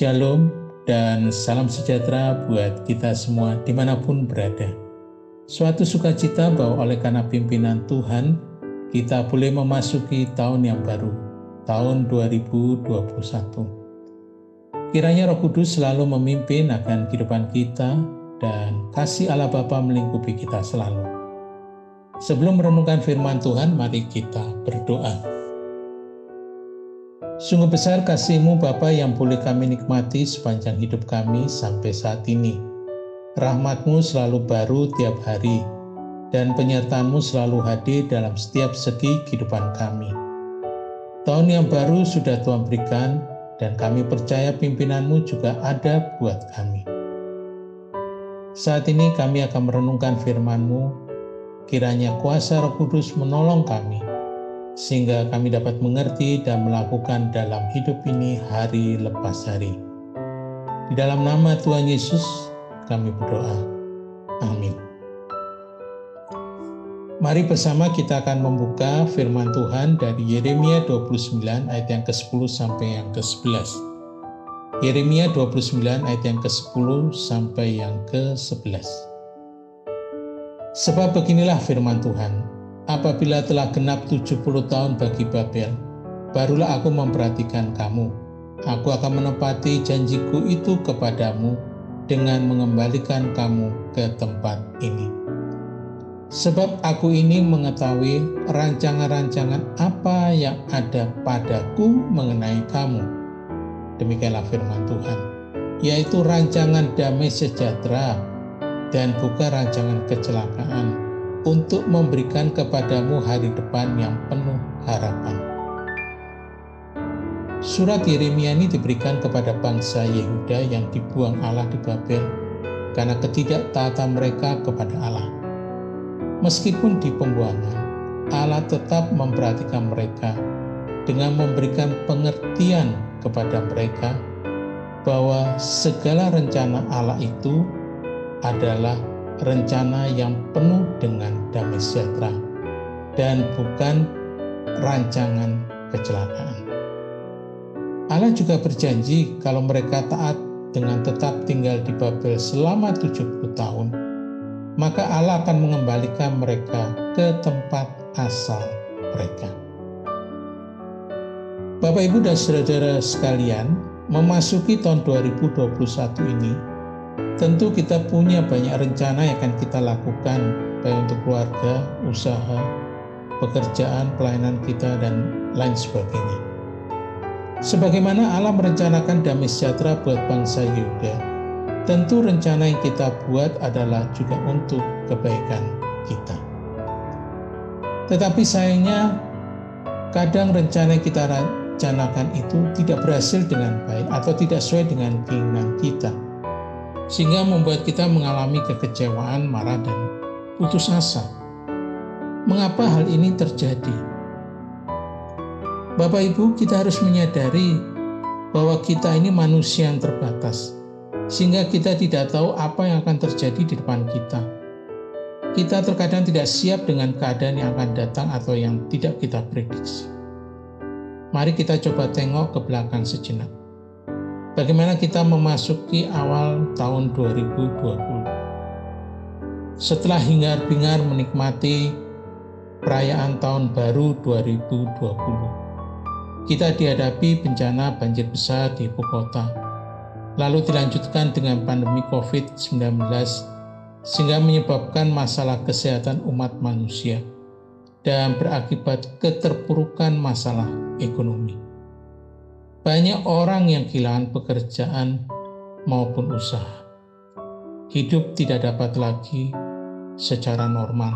Shalom dan salam sejahtera buat kita semua di mana pun berada. Suatu sukacita bahwa oleh karena pimpinan Tuhan, kita boleh memasuki tahun yang baru, tahun 2021. Kiranya Roh Kudus selalu memimpin akan kehidupan kita dan kasih Allah Bapa melingkupi kita selalu. Sebelum merenungkan firman Tuhan, mari kita berdoa. Sungguh besar kasih-Mu Bapa yang boleh kami nikmati sepanjang hidup kami sampai saat ini. Rahmat-Mu selalu baru tiap hari, dan penyertaan-Mu selalu hadir dalam setiap segi kehidupan kami. Tahun yang baru sudah Tuhan berikan, dan kami percaya pimpinan-Mu juga ada buat kami. Saat ini kami akan merenungkan firman-Mu, kiranya kuasa roh kudus menolong kami, sehingga kami dapat mengerti dan melakukan dalam hidup ini hari lepas hari. Di dalam nama Tuhan Yesus, kami berdoa. Amin. Mari bersama kita akan membuka firman Tuhan dari Yeremia 29 ayat yang ke-10 sampai yang ke-11. Yeremia 29 ayat yang ke-10 sampai yang ke-11. Sebab beginilah firman Tuhan, Apabila telah genap 70 tahun bagi Babel, barulah aku memperhatikan kamu. Aku akan menepati janjiku itu kepadamu dengan mengembalikan kamu ke tempat ini. Sebab aku ini mengetahui rancangan-rancangan apa yang ada padaku mengenai kamu. Demikianlah firman Tuhan, yaitu rancangan damai sejahtera dan bukan rancangan kecelakaan untuk memberikan kepadamu hari depan yang penuh harapan. Surat Yeremia ini diberikan kepada bangsa Yehuda yang dibuang Allah di Babel karena ketidaktaatan mereka kepada Allah. Meskipun di pembuangan, Allah tetap memperhatikan mereka dengan memberikan pengertian kepada mereka bahwa segala rencana Allah itu adalah rencana yang penuh dengan damai sejahtera dan bukan rancangan kecelakaan. Allah juga berjanji kalau mereka taat dengan tetap tinggal di Babel selama 70 tahun, maka Allah akan mengembalikan mereka ke tempat asal mereka. Bapak, Ibu, dan saudara sekalian, memasuki tahun 2021 ini, Tentu kita punya banyak rencana yang akan kita lakukan, baik untuk keluarga, usaha, pekerjaan, pelayanan kita, dan lain sebagainya. Sebagaimana Allah merencanakan damai sejahtera buat bangsa Yuda, tentu rencana yang kita buat adalah juga untuk kebaikan kita. Tetapi sayangnya, kadang rencana yang kita rencanakan itu tidak berhasil dengan baik atau tidak sesuai dengan keinginan kita sehingga membuat kita mengalami kekecewaan, marah, dan putus asa. Mengapa hal ini terjadi? Bapak Ibu, kita harus menyadari bahwa kita ini manusia yang terbatas, sehingga kita tidak tahu apa yang akan terjadi di depan kita. Kita terkadang tidak siap dengan keadaan yang akan datang atau yang tidak kita prediksi. Mari kita coba tengok ke belakang sejenak bagaimana kita memasuki awal tahun 2020. Setelah hingar-bingar menikmati perayaan tahun baru 2020, kita dihadapi bencana banjir besar di ibu kota, lalu dilanjutkan dengan pandemi COVID-19 sehingga menyebabkan masalah kesehatan umat manusia dan berakibat keterpurukan masalah ekonomi. Banyak orang yang kehilangan pekerjaan maupun usaha. Hidup tidak dapat lagi secara normal.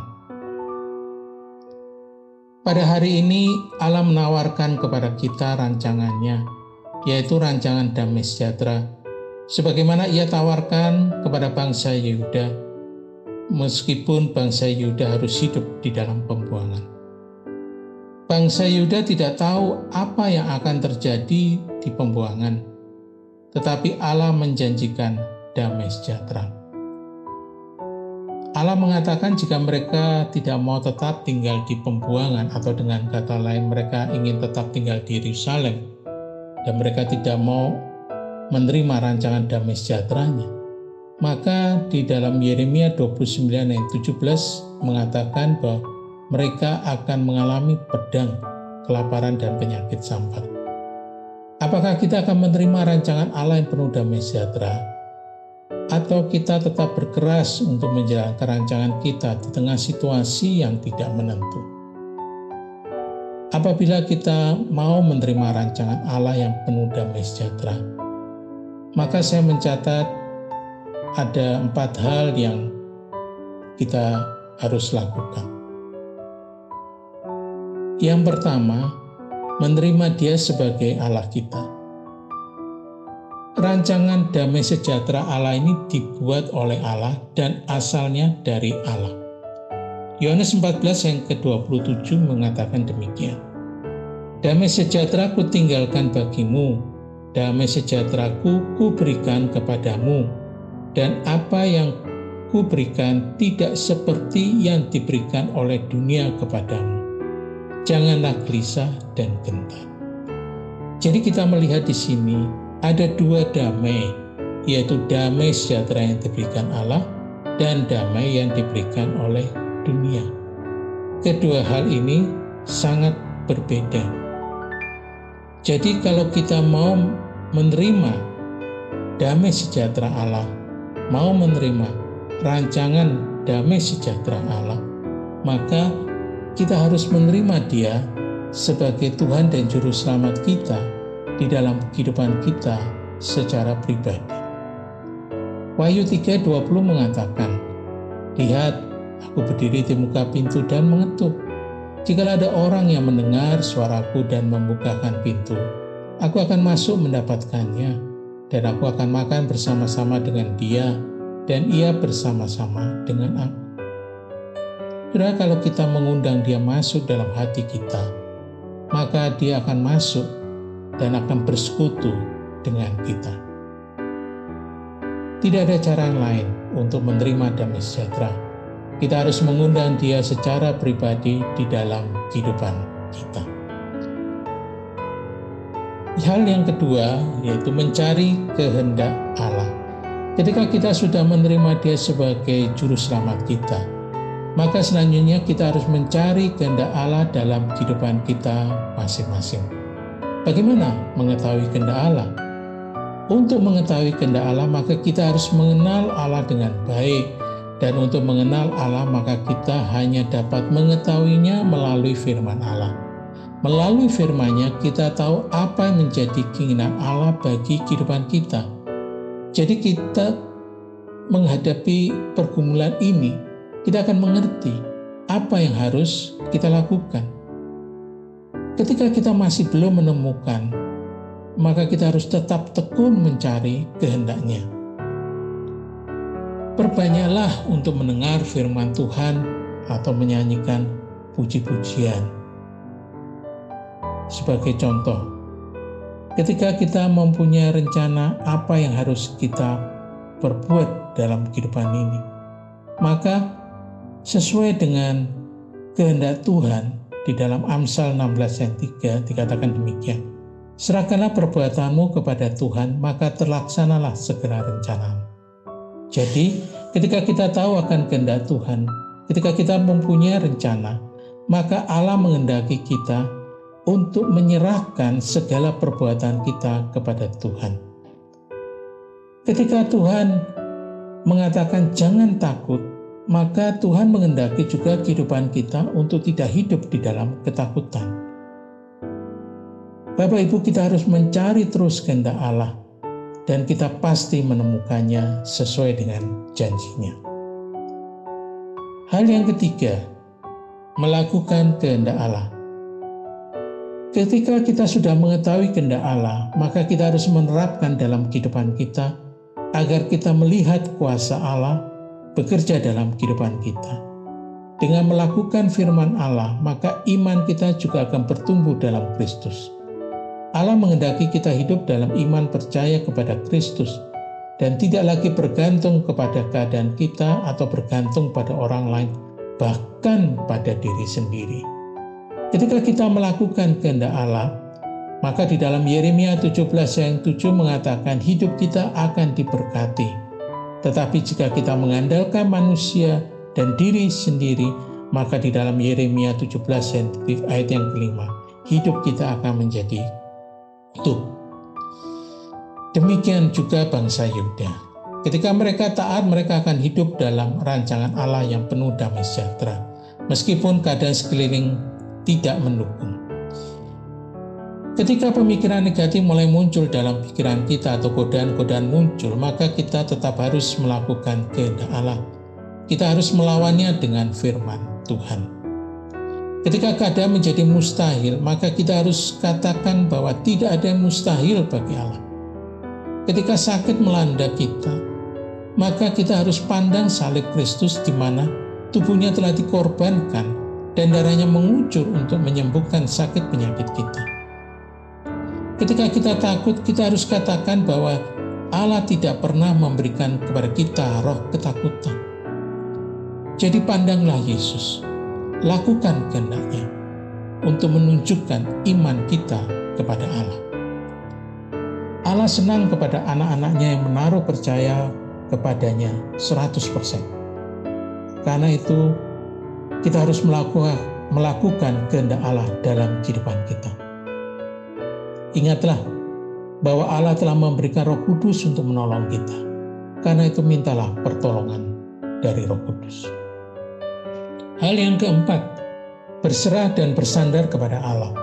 Pada hari ini, Allah menawarkan kepada kita rancangannya, yaitu rancangan damai sejahtera, sebagaimana ia tawarkan kepada bangsa Yehuda, meskipun bangsa Yehuda harus hidup di dalam pembuangan. Bangsa Yuda tidak tahu apa yang akan terjadi di pembuangan, tetapi Allah menjanjikan damai sejahtera. Allah mengatakan jika mereka tidak mau tetap tinggal di pembuangan atau dengan kata lain mereka ingin tetap tinggal di Yerusalem dan mereka tidak mau menerima rancangan damai sejahteranya, maka di dalam Yeremia 29 ayat 17 mengatakan bahwa mereka akan mengalami pedang, kelaparan, dan penyakit sampat. Apakah kita akan menerima rancangan Allah yang penuh damai sejahtera atau kita tetap berkeras untuk menjalankan rancangan kita di tengah situasi yang tidak menentu. Apabila kita mau menerima rancangan Allah yang penuh damai sejahtera, maka saya mencatat ada empat hal yang kita harus lakukan. Yang pertama, menerima Dia sebagai Allah kita rancangan damai sejahtera Allah ini dibuat oleh Allah dan asalnya dari Allah. Yohanes 14 yang ke-27 mengatakan demikian. Damai sejahtera ku tinggalkan bagimu, damai sejahtera ku berikan kepadamu, dan apa yang ku berikan tidak seperti yang diberikan oleh dunia kepadamu. Janganlah gelisah dan gentar. Jadi kita melihat di sini ada dua damai, yaitu damai sejahtera yang diberikan Allah dan damai yang diberikan oleh dunia. Kedua hal ini sangat berbeda. Jadi kalau kita mau menerima damai sejahtera Allah, mau menerima rancangan damai sejahtera Allah, maka kita harus menerima Dia sebagai Tuhan dan Juru Selamat kita di dalam kehidupan kita secara pribadi. Wahyu 3.20 mengatakan, Lihat, aku berdiri di muka pintu dan mengetuk. Jika ada orang yang mendengar suaraku dan membukakan pintu, aku akan masuk mendapatkannya, dan aku akan makan bersama-sama dengan dia, dan ia bersama-sama dengan aku. Kira kalau kita mengundang dia masuk dalam hati kita, maka dia akan masuk dan akan bersekutu dengan kita. Tidak ada cara lain untuk menerima damai sejahtera. Kita harus mengundang dia secara pribadi di dalam kehidupan kita. Hal yang kedua yaitu mencari kehendak Allah. Ketika kita sudah menerima dia sebagai juru selamat kita, maka selanjutnya kita harus mencari kehendak Allah dalam kehidupan kita masing-masing. Bagaimana mengetahui kehendak Allah? Untuk mengetahui kehendak Allah, maka kita harus mengenal Allah dengan baik. Dan untuk mengenal Allah, maka kita hanya dapat mengetahuinya melalui firman Allah. Melalui firman-Nya, kita tahu apa yang menjadi keinginan Allah bagi kehidupan kita. Jadi kita menghadapi pergumulan ini, kita akan mengerti apa yang harus kita lakukan. Ketika kita masih belum menemukan, maka kita harus tetap tekun mencari kehendaknya. Perbanyaklah untuk mendengar firman Tuhan atau menyanyikan puji-pujian. Sebagai contoh, ketika kita mempunyai rencana apa yang harus kita perbuat dalam kehidupan ini, maka sesuai dengan kehendak Tuhan, di dalam Amsal 16 ayat 3 dikatakan demikian. Serahkanlah perbuatanmu kepada Tuhan, maka terlaksanalah segera rencanamu. Jadi, ketika kita tahu akan kehendak Tuhan, ketika kita mempunyai rencana, maka Allah mengendaki kita untuk menyerahkan segala perbuatan kita kepada Tuhan. Ketika Tuhan mengatakan jangan takut, maka Tuhan mengendaki juga kehidupan kita untuk tidak hidup di dalam ketakutan. Bapak Ibu kita harus mencari terus kehendak Allah dan kita pasti menemukannya sesuai dengan janjinya. Hal yang ketiga, melakukan kehendak Allah. Ketika kita sudah mengetahui kehendak Allah, maka kita harus menerapkan dalam kehidupan kita agar kita melihat kuasa Allah bekerja dalam kehidupan kita. Dengan melakukan firman Allah, maka iman kita juga akan bertumbuh dalam Kristus. Allah mengendaki kita hidup dalam iman percaya kepada Kristus dan tidak lagi bergantung kepada keadaan kita atau bergantung pada orang lain, bahkan pada diri sendiri. Ketika kita melakukan kehendak Allah, Maka di dalam Yeremia 17 ayat 7 mengatakan hidup kita akan diberkati. Tetapi jika kita mengandalkan manusia dan diri sendiri, maka di dalam Yeremia 17 ayat yang kelima, hidup kita akan menjadi tuh. Demikian juga bangsa Yuda. Ketika mereka taat, mereka akan hidup dalam rancangan Allah yang penuh damai sejahtera. Meskipun keadaan sekeliling tidak mendukung. Ketika pemikiran negatif mulai muncul dalam pikiran kita atau godaan-godaan muncul, maka kita tetap harus melakukan kehendak Allah. Kita harus melawannya dengan firman Tuhan. Ketika keadaan menjadi mustahil, maka kita harus katakan bahwa tidak ada yang mustahil bagi Allah. Ketika sakit melanda kita, maka kita harus pandang salib Kristus di mana tubuhnya telah dikorbankan dan darahnya mengucur untuk menyembuhkan sakit penyakit kita. Ketika kita takut, kita harus katakan bahwa Allah tidak pernah memberikan kepada kita roh ketakutan. Jadi pandanglah Yesus, lakukan kehendaknya untuk menunjukkan iman kita kepada Allah. Allah senang kepada anak-anaknya yang menaruh percaya kepadanya 100%. Karena itu kita harus melakukan melakukan kehendak Allah dalam kehidupan kita. Ingatlah bahwa Allah telah memberikan Roh Kudus untuk menolong kita. Karena itu mintalah pertolongan dari Roh Kudus. Hal yang keempat, berserah dan bersandar kepada Allah.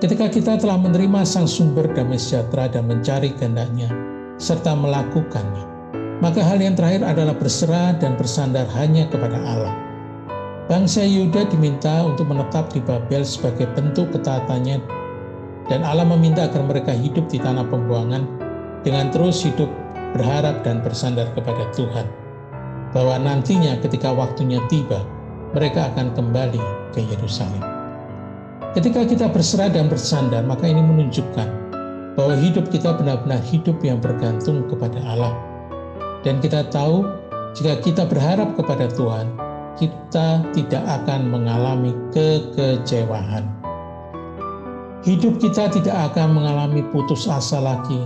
Ketika kita telah menerima sang sumber damai sejahtera dan mencari kehendaknya, serta melakukannya, maka hal yang terakhir adalah berserah dan bersandar hanya kepada Allah. Bangsa Yuda diminta untuk menetap di Babel sebagai bentuk ketaatannya dan Allah meminta agar mereka hidup di tanah pembuangan dengan terus hidup berharap dan bersandar kepada Tuhan. Bahwa nantinya ketika waktunya tiba, mereka akan kembali ke Yerusalem. Ketika kita berserah dan bersandar, maka ini menunjukkan bahwa hidup kita benar-benar hidup yang bergantung kepada Allah. Dan kita tahu, jika kita berharap kepada Tuhan, kita tidak akan mengalami kekecewaan hidup kita tidak akan mengalami putus asa lagi,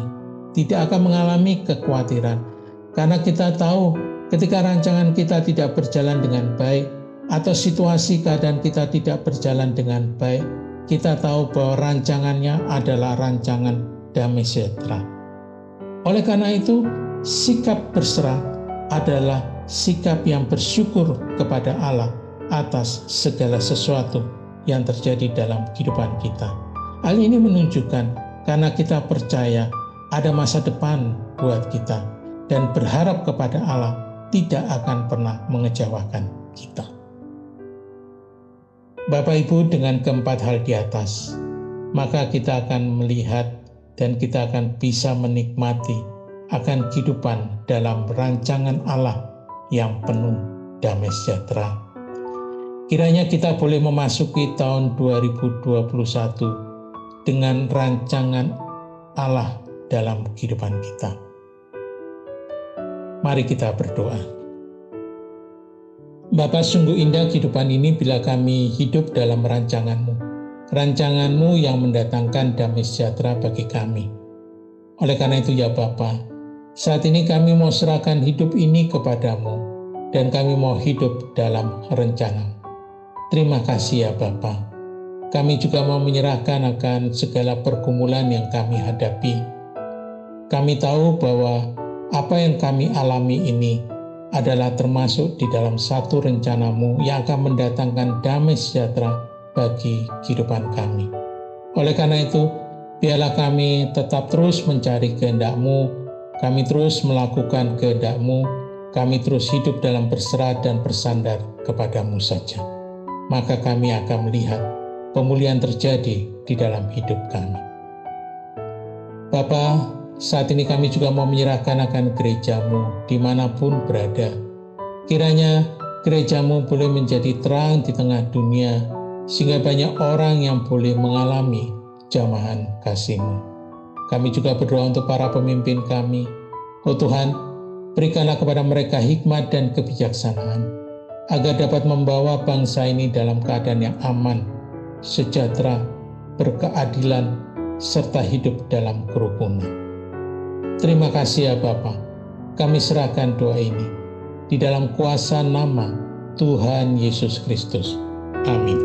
tidak akan mengalami kekhawatiran, karena kita tahu ketika rancangan kita tidak berjalan dengan baik, atau situasi keadaan kita tidak berjalan dengan baik, kita tahu bahwa rancangannya adalah rancangan damai sejahtera. Oleh karena itu, sikap berserah adalah sikap yang bersyukur kepada Allah atas segala sesuatu yang terjadi dalam kehidupan kita. Hal ini menunjukkan karena kita percaya ada masa depan buat kita dan berharap kepada Allah tidak akan pernah mengecewakan kita. Bapak Ibu dengan keempat hal di atas, maka kita akan melihat dan kita akan bisa menikmati akan kehidupan dalam rancangan Allah yang penuh damai sejahtera. Kiranya kita boleh memasuki tahun 2021 dengan rancangan Allah dalam kehidupan kita. Mari kita berdoa. Bapa sungguh indah kehidupan ini bila kami hidup dalam rancanganmu. Rancanganmu yang mendatangkan damai sejahtera bagi kami. Oleh karena itu ya Bapa, saat ini kami mau serahkan hidup ini kepadamu dan kami mau hidup dalam rencana. Terima kasih ya Bapak kami juga mau menyerahkan akan segala pergumulan yang kami hadapi. Kami tahu bahwa apa yang kami alami ini adalah termasuk di dalam satu rencanamu yang akan mendatangkan damai sejahtera bagi kehidupan kami. Oleh karena itu, biarlah kami tetap terus mencari kehendakmu, kami terus melakukan kehendakmu, kami terus hidup dalam berserah dan bersandar kepadamu saja. Maka kami akan melihat pemulihan terjadi di dalam hidup kami. Bapa, saat ini kami juga mau menyerahkan akan gerejamu di mana pun berada. Kiranya gerejamu boleh menjadi terang di tengah dunia, sehingga banyak orang yang boleh mengalami jamahan kasihmu. Kami juga berdoa untuk para pemimpin kami. Oh Tuhan, berikanlah kepada mereka hikmat dan kebijaksanaan, agar dapat membawa bangsa ini dalam keadaan yang aman sejahtera, berkeadilan, serta hidup dalam kerukunan. Terima kasih ya Bapa. Kami serahkan doa ini di dalam kuasa nama Tuhan Yesus Kristus. Amin.